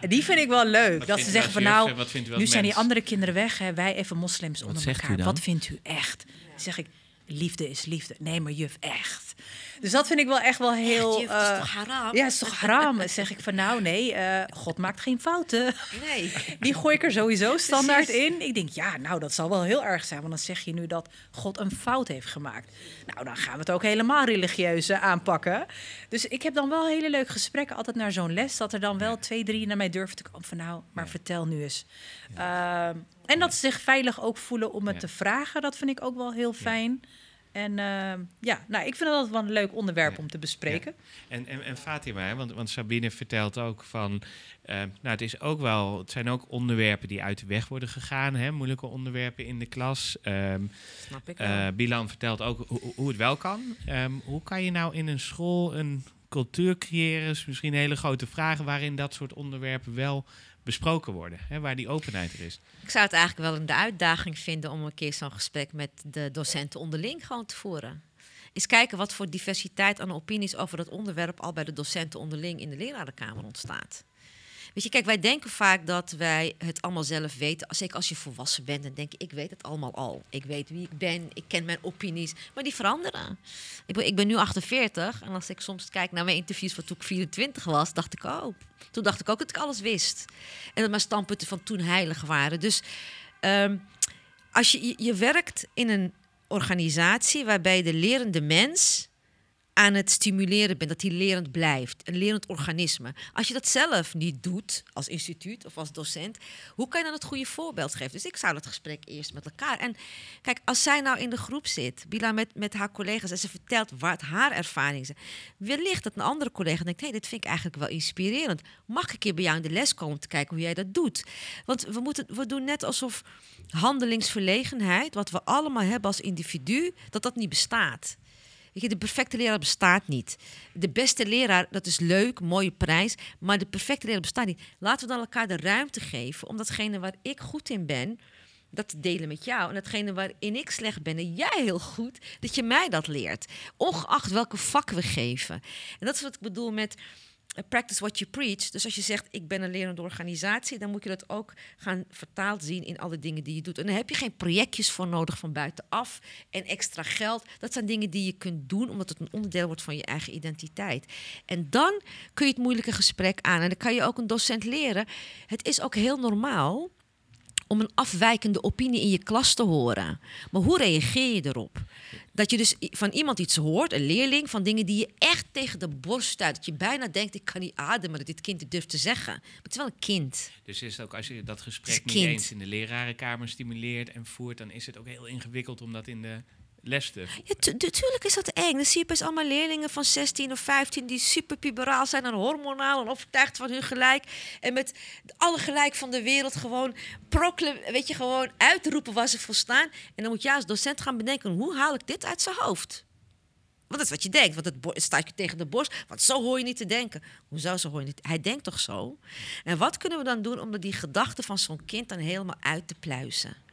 En [LAUGHS] die vind ik wel leuk. Wat dat ze zeggen van juf nou, nu zijn die andere kinderen weg, hè, wij even moslims onder zegt u elkaar. dan? Wat vindt u echt? Dan zeg ik, liefde is liefde. Nee, maar juf, echt. Dus dat vind ik wel echt wel heel... Het is eh, toch haram? ja, het is toch haram? Dan zeg ik van nou, nee, eh, God maakt geen fouten. Nee. Die gooi ik er sowieso standaard Precies. in. Ik denk, ja, nou, dat zal wel heel erg zijn. Want dan zeg je nu dat God een fout heeft gemaakt. Nou, dan gaan we het ook helemaal religieus eh, aanpakken. Dus ik heb dan wel hele leuke gesprekken altijd naar zo'n les. Dat er dan wel twee, drie naar mij durven te komen van nou, maar Ja. vertel nu eens. Ehm, en dat ze zich veilig ook voelen om het Ja. te vragen. Dat vind ik ook wel heel fijn. En ehm, ja, nou, ik vind dat wel een leuk onderwerp Ja. om te bespreken. En, en, en Fatima, hè, want, want Sabine vertelt ook van, eh, nou het is ook wel, het zijn ook onderwerpen die uit de weg worden gegaan, hè, moeilijke onderwerpen in de klas. Ehm, Snap ik wel. eh, Bilan vertelt ook hoe, hoe het wel kan. Ehm, hoe kan je nou in een school een cultuur creëren, is misschien een hele grote vraag, waarin dat soort onderwerpen wel besproken worden, hè, waar die openheid er is. Ik zou het eigenlijk wel een uitdaging vinden om een keer zo'n gesprek met de docenten onderling gewoon te voeren. Eens kijken wat voor diversiteit aan opinies over dat onderwerp al bij de docenten onderling in de lerarenkamer ontstaat. Weet je, kijk, wij denken vaak dat wij het allemaal zelf weten. Zeker als je volwassen bent, dan denk je, ik weet het allemaal al. Ik weet wie ik ben, ik ken mijn opinies. Maar die veranderen. Ik ben, ik ben nu 48 en als ik soms kijk naar mijn interviews van toen ik 24 was, dacht ik, oh, toen dacht ik ook dat ik alles wist. En dat mijn standpunten van toen heilig waren. Dus ehm, als je, je werkt in een organisatie waarbij de lerende mens aan het stimuleren bent, dat die lerend blijft, een lerend organisme. Als je dat zelf niet doet, als instituut of als docent, hoe kan je dan het goede voorbeeld geven? Dus ik zou dat gesprek eerst met elkaar. En kijk, als zij nou in de groep zit, Bila met, met haar collega's, en ze vertelt wat haar ervaringen zijn, wellicht dat een andere collega denkt: hé, hey, dit vind ik eigenlijk wel inspirerend. Mag ik een keer bij jou in de les komen te kijken hoe jij dat doet? Want we, moeten, we doen net alsof handelingsverlegenheid, wat we allemaal hebben als individu, dat dat niet bestaat. Weet je, de perfecte leraar bestaat niet. De beste leraar, dat is leuk, mooie prijs, maar de perfecte leraar bestaat niet. Laten we dan elkaar de ruimte geven om datgene waar ik goed in ben, dat te delen met jou. En datgene waarin ik slecht ben en jij heel goed, dat je mij dat leert. Ongeacht welke vak we geven. En dat is wat ik bedoel met practice what you preach. Dus als je zegt, ik ben een lerende organisatie, dan moet je dat ook gaan vertaald zien in alle dingen die je doet. En dan heb je geen projectjes voor nodig van buitenaf en extra geld. Dat zijn dingen die je kunt doen, omdat het een onderdeel wordt van je eigen identiteit. En dan kun je het moeilijke gesprek aan. En dan kan je ook een docent leren. Het is ook heel normaal om een afwijkende opinie in je klas te horen. Maar hoe reageer je erop? Dat je dus van iemand iets hoort, een leerling, van dingen die je echt tegen de borst stuit. Dat je bijna denkt, ik kan niet ademen dat dit kind het durft te zeggen. Maar het is wel een kind. Dus is het ook als je dat gesprek niet eens in de lerarenkamer stimuleert en voert, dan is het ook heel ingewikkeld om dat in de les te Ja, natuurlijk is dat eng. Dan zie je best allemaal leerlingen van 16 of 15 die super puberaal zijn en hormonaal en overtuigd van hun gelijk. En met alle gelijk van de wereld gewoon proclam, weet je, gewoon uitroepen waar ze voor staan. En dan moet je als docent gaan bedenken, hoe haal ik dit uit zijn hoofd? Want dat is wat je denkt, want het staat je tegen de borst. Want zo hoor je niet te denken. Hoezo zo hoor je niet? Hij denkt toch zo? En wat kunnen we dan doen om die gedachten van zo'n kind dan helemaal uit te pluizen?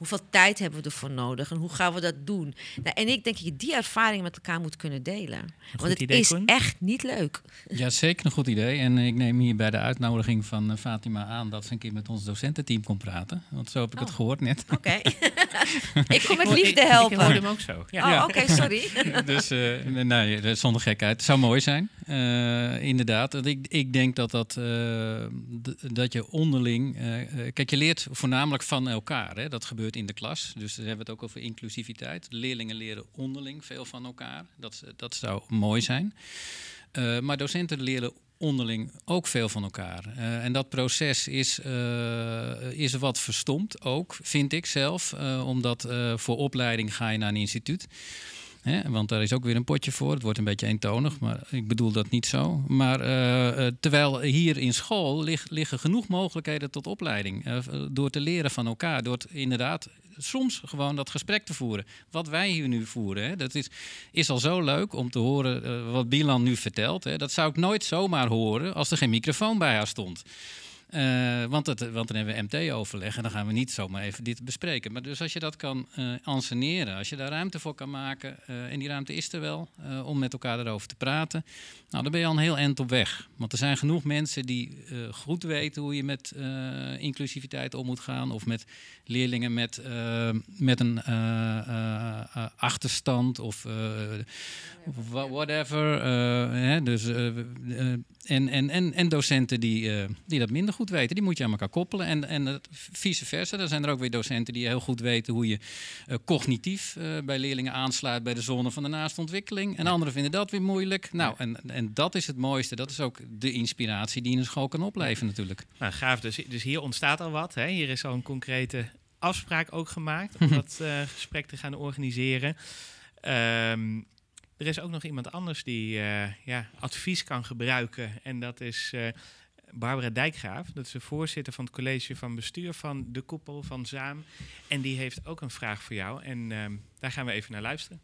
Hoeveel tijd hebben we ervoor nodig en hoe gaan we dat doen? Nou, en ik denk dat je die ervaring met elkaar moet kunnen delen. Want het is echt niet leuk. Ja, zeker een goed idee. En ik neem hier bij de uitnodiging van eh, Fatima aan dat ze een keer met ons docententeam kon praten. Want zo heb ik het oh. gehoord net. Oké. [LAUGHS] [LAUGHS] ik kom met liefde helpen. Ik hoorde hem ook zo. Ja. Oh, oké, sorry. [LAUGHS] dus uh, nee, zonder gekheid. Het zou mooi zijn. Uh, inderdaad. Ik, ik denk dat, dat, dat je onderling... kijk, je leert voornamelijk van elkaar. Hè? Dat gebeurt in de klas. Dus we hebben het ook over inclusiviteit. leerlingen leren onderling veel van elkaar. Dat, dat zou mooi zijn. Uh, maar docenten leren onderling ook veel van elkaar. Uh, en dat proces is, is wat verstomd ook, vind ik zelf. omdat voor opleiding ga je naar een instituut. Hè, want daar is ook weer een potje voor. Het wordt een beetje eentonig, maar ik bedoel dat niet zo. Maar uh, terwijl hier in school liggen genoeg mogelijkheden tot opleiding. Uh, door te leren van elkaar. Door inderdaad soms gewoon dat gesprek te voeren. Wat wij hier nu voeren, hè, dat is, is al zo leuk om te horen wat Bilan nu vertelt. Hè. Dat zou ik nooit zomaar horen als er geen microfoon bij haar stond. Uh, want, het, want dan hebben we MT-overleg en dan gaan we niet zomaar even dit bespreken. Maar dus als je dat kan uh, anseneren, als je daar ruimte voor kan maken, uh, en die ruimte is er wel, om met elkaar erover te praten, nou, dan ben je al een heel eind op weg. Want er zijn genoeg mensen die goed weten hoe je met inclusiviteit om moet gaan, of met leerlingen met, met een achterstand of whatever. Hè, dus, en, en, en, en docenten die, die dat minder goed goed weten. Die moet je aan elkaar koppelen. En, en vice versa. Er zijn er ook weer docenten die heel goed weten hoe je uh, cognitief uh, bij leerlingen aansluit bij de zone van de naaste ontwikkeling. En anderen vinden dat weer moeilijk. Nou, en, en dat is het mooiste. Dat is ook de inspiratie die in een school kan opleveren natuurlijk. Nou, gaaf. Dus, dus hier ontstaat al wat. Hè? Hier is al een concrete afspraak ook gemaakt om [LAUGHS] dat uh, gesprek te gaan organiseren. Um, er is ook nog iemand anders die uh, ja, advies kan gebruiken. En dat is uh, Barbara Dijkgraaf. Dat is de voorzitter van het college van bestuur van de koepel van Zaam. En die heeft ook een vraag voor jou. En uh, daar gaan we even naar luisteren.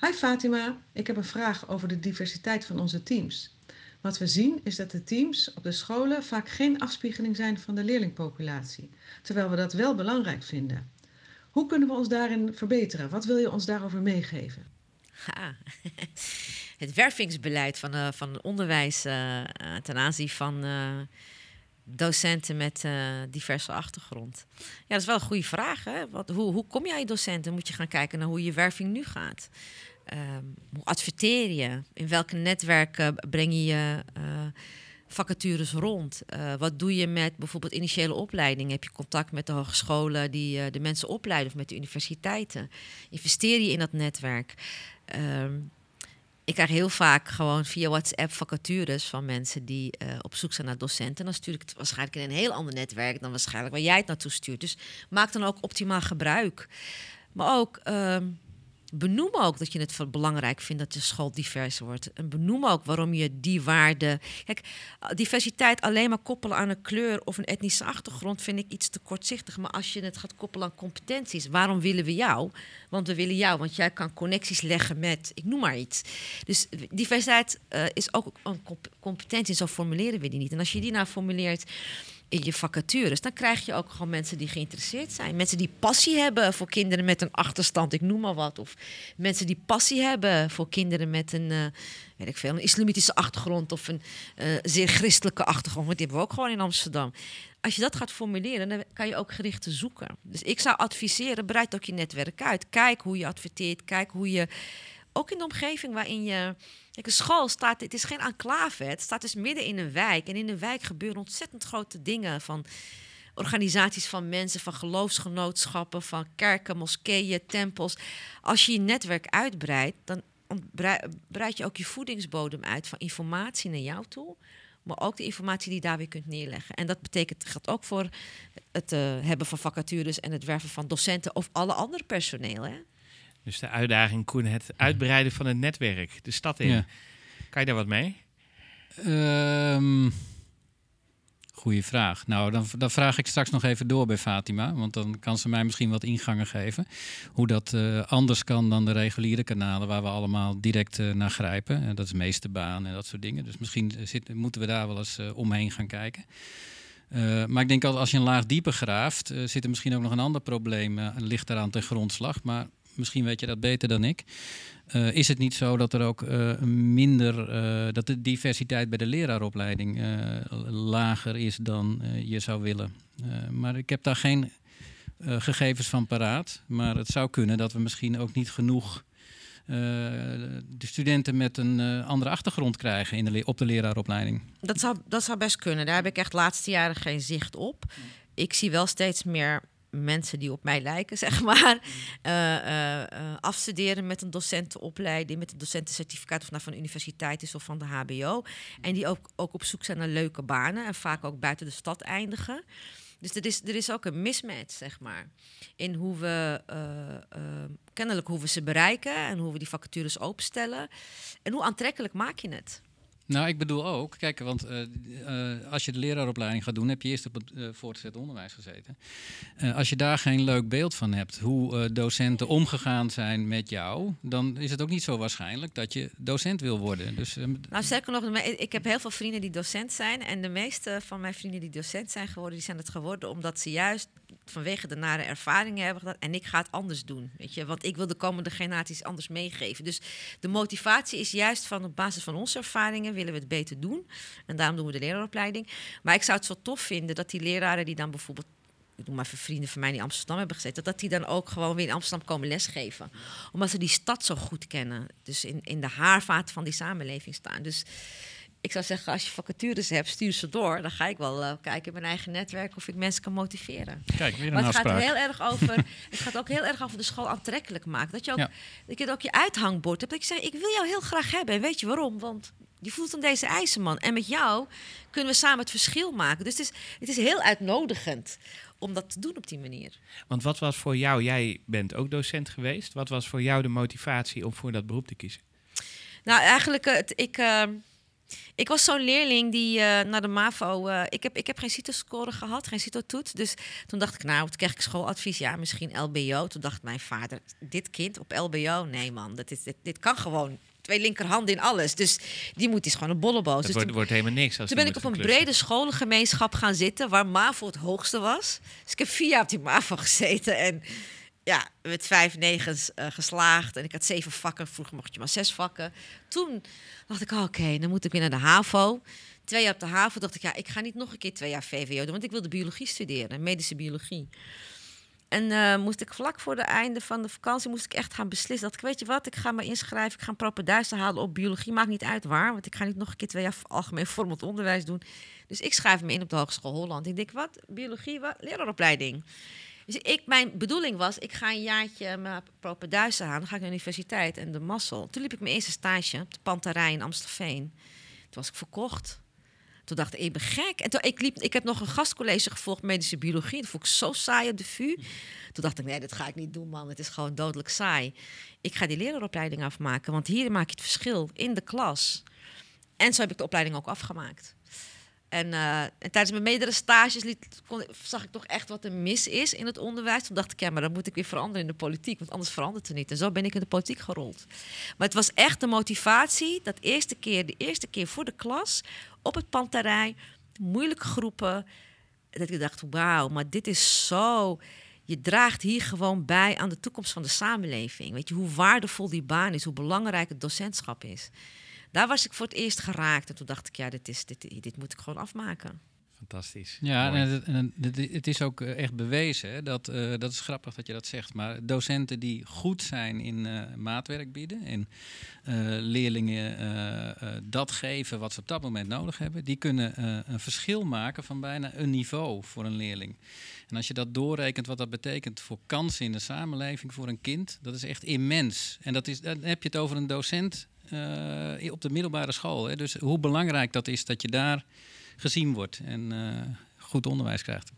Hi Fatima, ik heb een vraag over de diversiteit van onze teams. Wat we zien is dat de teams op de scholen vaak geen afspiegeling zijn van de leerlingpopulatie, terwijl we dat wel belangrijk vinden. Hoe kunnen we ons daarin verbeteren? Wat wil je ons daarover meegeven? [LAUGHS] [LAUGHS] Ha. Het wervingsbeleid van, uh, van onderwijs uh, ten aanzien van docenten met diverse achtergrond? Ja, dat is wel een goede vraag. Hè? Wat, hoe, hoe kom jij docenten? Moet je gaan kijken naar hoe je werving nu gaat. Um, hoe adverteer je? In welke netwerken breng je je vacatures rond? Wat doe je met bijvoorbeeld initiële opleiding? Heb je contact met de hogescholen die de mensen opleiden of met de universiteiten? Investeer je in dat netwerk? Um, ik krijg heel vaak gewoon via WhatsApp vacatures van mensen die eh, op zoek zijn naar docenten. En dan stuur ik het waarschijnlijk in een heel ander netwerk dan waarschijnlijk waar jij het naartoe stuurt. Dus maak dan ook optimaal gebruik. Maar ook ehm, benoem ook dat je het belangrijk vindt dat de school divers wordt. En benoem ook waarom je die waarde. Kijk, diversiteit alleen maar koppelen aan een kleur of een etnische achtergrond vind ik iets te kortzichtig. Maar als je het gaat koppelen aan competenties, waarom willen we jou? Want we willen jou, want jij kan connecties leggen met, ik noem maar iets. Dus diversiteit uh, is ook een competentie, zo formuleren we die niet. En als je die nou formuleert in je vacatures, dan krijg je ook gewoon mensen die geïnteresseerd zijn. Mensen die passie hebben voor kinderen met een achterstand, ik noem maar wat. Of mensen die passie hebben voor kinderen met een, uh, weet ik veel, een islamitische achtergrond of een uh, zeer christelijke achtergrond. Want die hebben we ook gewoon in Amsterdam. Als je dat gaat formuleren, dan kan je ook gerichten zoeken. Dus ik zou adviseren, breid ook je netwerk uit. Kijk hoe je adverteert, kijk hoe je ook in de omgeving waarin je. Kijk, een school staat, het is geen enclave, het staat dus midden in een wijk. En in een wijk gebeuren ontzettend grote dingen van organisaties van mensen, van geloofsgenootschappen, van kerken, moskeeën, tempels. Als je je netwerk uitbreidt, dan breid je ook je voedingsbodem uit van informatie naar jou toe. Maar ook de informatie die je daar weer kunt neerleggen. En dat betekent, geldt ook voor het uh, hebben van vacatures en het werven van docenten of alle andere personeel. Hè? Dus de uitdaging, Koen, het uitbreiden van het netwerk, de stad in. Kan je daar wat mee? Um, goeie vraag. Nou, dan, dan vraag ik straks nog even door bij Fatima. Want dan kan ze mij misschien wat ingangen geven. Hoe dat uh, anders kan dan de reguliere kanalen waar we allemaal direct uh, naar grijpen. En dat is meesterbaan en dat soort dingen. Dus misschien zit, moeten we daar wel eens uh, omheen gaan kijken. Uh, maar ik denk dat als je een laag dieper graaft, uh, zit er misschien ook nog een ander probleem. Uh, ligt daaraan ten grondslag. Maar misschien weet je dat beter dan ik. Uh, is het niet zo dat er ook uh, minder, uh, dat de diversiteit bij de leraaropleiding lager is dan je zou willen? maar ik heb daar geen gegevens van paraat. Maar het zou kunnen dat we misschien ook niet genoeg de studenten met een andere achtergrond krijgen in de op de leraaropleiding. Dat zou, dat zou best kunnen. Daar heb ik echt laatste jaren geen zicht op. Ik zie wel steeds meer mensen die op mij lijken, [LAUGHS] zeg maar, uh, uh, afstuderen met een docentenopleiding, met een docentencertificaat of nou van de universiteit is of van de HBO. En die ook, ook op zoek zijn naar leuke banen en vaak ook buiten de stad eindigen. Dus er is, er is ook een mismatch, zeg maar, in hoe we kennelijk hoe we ze bereiken en hoe we die vacatures openstellen. En hoe aantrekkelijk maak je het? Nou, ik bedoel ook, kijk, want uh, uh, als je de leraaropleiding gaat doen, heb je eerst op het uh, voortgezet onderwijs gezeten. als je daar geen leuk beeld van hebt, hoe docenten omgegaan zijn met jou, dan is het ook niet zo waarschijnlijk dat je docent wil worden. Dus, nou, zeker nog, ik heb heel veel vrienden die docent zijn. En de meeste van mijn vrienden die docent zijn geworden, die zijn het geworden omdat ze juist vanwege de nare ervaringen hebben gedaan. En ik ga het anders doen. Weet je, want ik wil de komende generaties anders meegeven. Dus de motivatie is juist van op basis van onze ervaringen willen we het beter doen. En daarom doen we de leraaropleiding. Maar ik zou het zo tof vinden dat die leraren die dan bijvoorbeeld ik noem maar even vrienden van mij die in Amsterdam hebben gezeten, dat die dan ook gewoon weer in Amsterdam komen lesgeven. Omdat ze die stad zo goed kennen. Dus in, in de haarvaat van die samenleving staan. Dus ik zou zeggen, als je vacatures hebt, stuur ze door. Dan ga ik wel uh, kijken in mijn eigen netwerk of ik mensen kan motiveren. Kijk, weer een maar het afspraak. gaat heel erg over. [LAUGHS] het gaat ook heel erg over de school aantrekkelijk maken. Dat je ook, ja. dat je ook je uithangbord hebt. Dat je zegt, ik wil jou heel graag hebben. En weet je waarom? Want die voelt aan deze ijzerman. En met jou kunnen we samen het verschil maken. Dus het is, het is heel uitnodigend om dat te doen op die manier. Want wat was voor jou, jij bent ook docent geweest. Wat was voor jou de motivatie om voor dat beroep te kiezen? Nou, eigenlijk, het, ik, uh, ik was zo'n leerling die uh, naar de MAVO... Uh, ik, heb, ik heb geen CITO-score gehad, geen CITO-toets. Dus toen dacht ik, nou, toen kreeg ik schooladvies. Ja, misschien LBO. Toen dacht mijn vader, dit kind op LBO? Nee man, dat is, dit, dit kan gewoon twee linkerhanden in alles. Dus die moet is gewoon een bolleboos. Dat dus wordt, toen, wordt helemaal niks. Als toen ben ik op een brede scholengemeenschap gaan zitten... waar MAVO het hoogste was. Dus ik heb vier jaar op die MAVO gezeten en ja, met vijf negens uh, geslaagd. En ik had zeven vakken. Vroeger mocht je maar zes vakken. Toen dacht ik, oké, okay, dan moet ik weer naar de HAVO. Twee jaar op de HAVO dacht ik, ja, ik ga niet nog een keer twee jaar VWO doen. Want ik wilde biologie studeren, medische biologie. En uh, moest ik vlak voor het einde van de vakantie moest ik echt gaan beslissen. Dat ik, weet je wat, ik ga me inschrijven. Ik ga een halen op biologie. Maakt niet uit waar, want ik ga niet nog een keer twee jaar algemeen [LAUGHS] vormend onderwijs doen. Dus ik schrijf me in op de Hogeschool Holland. Ik denk, wat? Biologie, wat? Leraaropleiding. Dus ik, mijn bedoeling was, ik ga een jaartje mijn propenduizen aan. Dan ga ik naar de universiteit en de Massel. Toen liep ik mijn eerste stage op de Panterij in Amstelveen. Toen was ik verkocht. Toen dacht ik, ik ben gek. En toen, ik, liep, ik heb nog een gastcollege gevolgd, medische biologie. Dat vond ik zo saai op de VU. Toen dacht ik, nee, dat ga ik niet doen, man. Het is gewoon dodelijk saai. Ik ga die leraropleiding afmaken, want hier maak je het verschil in de klas. En zo heb ik de opleiding ook afgemaakt. En, uh, en, tijdens mijn meerdere stages liet, kon, zag ik toch echt wat er mis is in het onderwijs. Toen dacht ik, ja, maar dan moet ik weer veranderen in de politiek, want anders verandert het niet. En zo ben ik in de politiek gerold. Maar het was echt de motivatie, dat eerste keer, de eerste keer voor de klas, op het panterij, moeilijke groepen. Dat ik dacht, wauw, maar dit is zo... Je draagt hier gewoon bij aan de toekomst van de samenleving. Weet je, hoe waardevol die baan is, hoe belangrijk het docentschap is. Daar was ik voor het eerst geraakt. En toen dacht ik, ja, dit, is, dit, dit moet ik gewoon afmaken. Fantastisch. Ja, en het, en het, is ook eh, echt bewezen. Hè, dat, uh, dat is grappig dat je dat zegt. Maar docenten die goed zijn in uh, maatwerk bieden en leerlingen dat geven wat ze op dat moment nodig hebben, die kunnen een verschil maken van bijna een niveau voor een leerling. En als je dat doorrekent, wat dat betekent voor kansen in de samenleving voor een kind, dat is echt immens. En dat is, dan heb je het over een docent op de middelbare school. Hè. Dus hoe belangrijk dat is dat je daar gezien wordt en uh, goed onderwijs krijgt.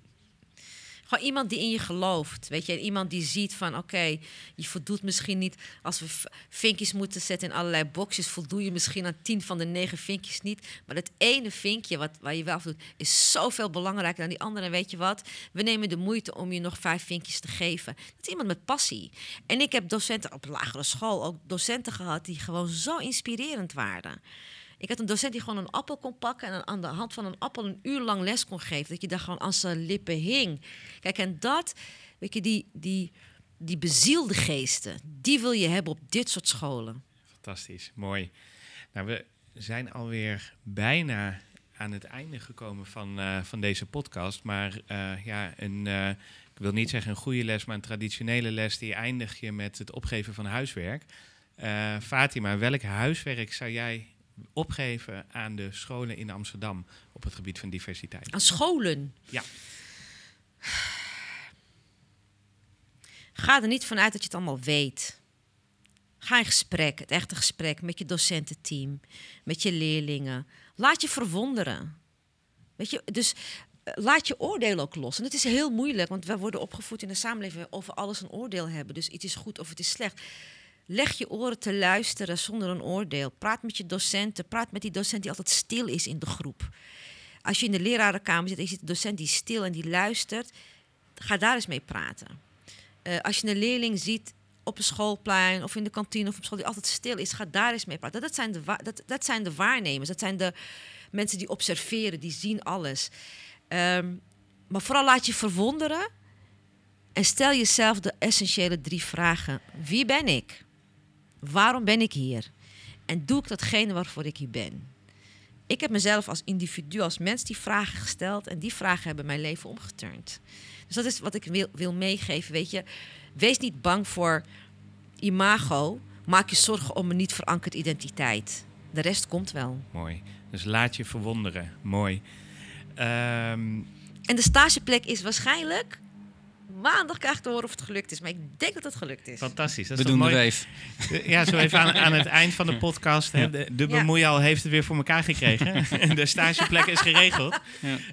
Gewoon iemand die in je gelooft. Weet je, iemand die ziet van oké, je voldoet misschien niet. Als we vinkjes moeten zetten in allerlei boxjes, voldoe je misschien aan tien van de negen vinkjes niet. Maar dat ene vinkje wat, waar je wel doet, is zoveel belangrijker dan die andere. En weet je wat? We nemen de moeite om je nog vijf vinkjes te geven. Dat is iemand met passie. En ik heb docenten op lagere school ook docenten gehad die gewoon zo inspirerend waren. Ik had een docent die gewoon een appel kon pakken en aan de hand van een appel een uur lang les kon geven. Dat je daar gewoon aan zijn lippen hing. Kijk, en dat, weet je, die, die, die bezielde geesten, die wil je hebben op dit soort scholen. Fantastisch, mooi. Nou, we zijn alweer bijna aan het einde gekomen van, uh, van deze podcast. Maar uh, ja, een, uh, ik wil niet zeggen een goede les, maar een traditionele les, die eindig je met het opgeven van huiswerk. Fatima, welk huiswerk zou jij opgeven aan de scholen in Amsterdam op het gebied van diversiteit? Aan scholen? Ja. Ga er niet vanuit dat je het allemaal weet. Ga in gesprek, het echte gesprek met je docententeam, met je leerlingen. Laat je verwonderen. Weet je, dus eh, laat je oordeel ook los. En het is heel moeilijk, want we worden opgevoed in de samenleving over alles een oordeel hebben. Dus iets is goed of het is slecht. Leg je oren te luisteren zonder een oordeel. Praat met je docenten. Praat met die docent die altijd stil is in de groep. Als je in de lerarenkamer zit en je ziet een docent die stil en die luistert, ga daar eens mee praten. Uh, als je een leerling ziet op een schoolplein of in de kantine of op school die altijd stil is, ga daar eens mee praten. Dat zijn de, dat, dat zijn de waarnemers. Dat zijn de mensen die observeren, die zien alles. Um, maar vooral laat je verwonderen en stel jezelf de essentiële drie vragen. Wie ben ik? Waarom ben ik hier? En doe ik datgene waarvoor ik hier ben? Ik heb mezelf als individu, als mens, die vragen gesteld en die vragen hebben mijn leven omgeturnd. Dus dat is wat ik wil, wil meegeven. Weet je, wees niet bang voor imago. Maak je zorgen om een niet verankerd identiteit. De rest komt wel. Mooi. Dus laat je verwonderen. Mooi. Um... En de stageplek is waarschijnlijk maandag krijg ik te horen of het gelukt is. Maar ik denk dat het gelukt is. Fantastisch. Dat is We doen mooi. de weef. Ja, zo even aan, aan het eind van de podcast. Hè, de, de bemoeial heeft het weer voor elkaar gekregen. [LAUGHS] de stageplek is geregeld.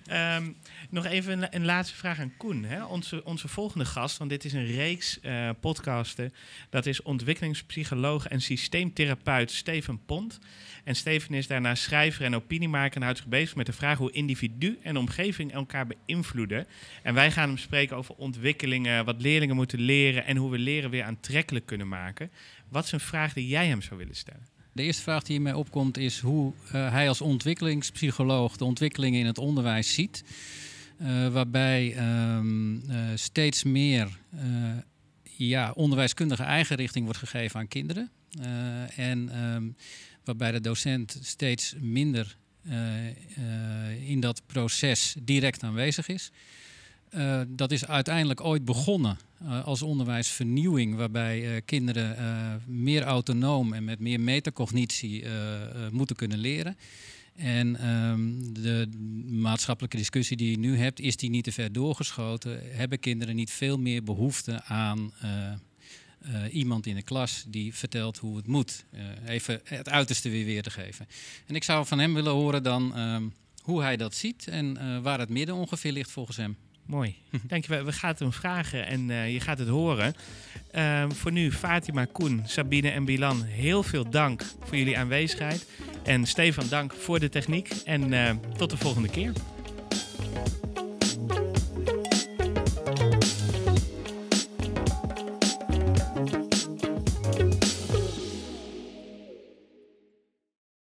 Ja. Um, nog even een, een, laatste vraag aan Koen. Hè? Onze, onze volgende gast, want dit is een reeks uh, podcasten. Dat is ontwikkelingspsycholoog en systeemtherapeut Steven Pont. En Steven is daarna schrijver en opiniemaker en houdt zich bezig met de vraag hoe individu en omgeving elkaar beïnvloeden. En wij gaan hem spreken over ontwikkelingen, wat leerlingen moeten leren en hoe we leren weer aantrekkelijk kunnen maken. Wat is een vraag die jij hem zou willen stellen? De eerste vraag die mij opkomt is hoe uh, hij als ontwikkelingspsycholoog de ontwikkelingen in het onderwijs ziet. Uh, waarbij um, uh, steeds meer ja, onderwijskundige eigen richting wordt gegeven aan kinderen. en um, waarbij de docent steeds minder in dat proces direct aanwezig is. Dat is uiteindelijk ooit begonnen als onderwijsvernieuwing, waarbij kinderen meer autonoom en met meer metacognitie moeten kunnen leren. En ehm, de maatschappelijke discussie die je nu hebt, is die niet te ver doorgeschoten? Hebben kinderen niet veel meer behoefte aan eh, eh, iemand in de klas die vertelt hoe het moet? Eh, even het uiterste weer weer te geven. En ik zou van hem willen horen dan ehm, hoe hij dat ziet en waar het midden ongeveer ligt volgens hem. Mooi. [LAUGHS] Dankjewel. We gaan het hem vragen en eh, je gaat het horen. Ehm, voor nu, Fatima, Koen, Sabine en Bilan, heel veel dank voor jullie aanwezigheid. En Stefan, dank voor de techniek. En eh, tot de volgende keer.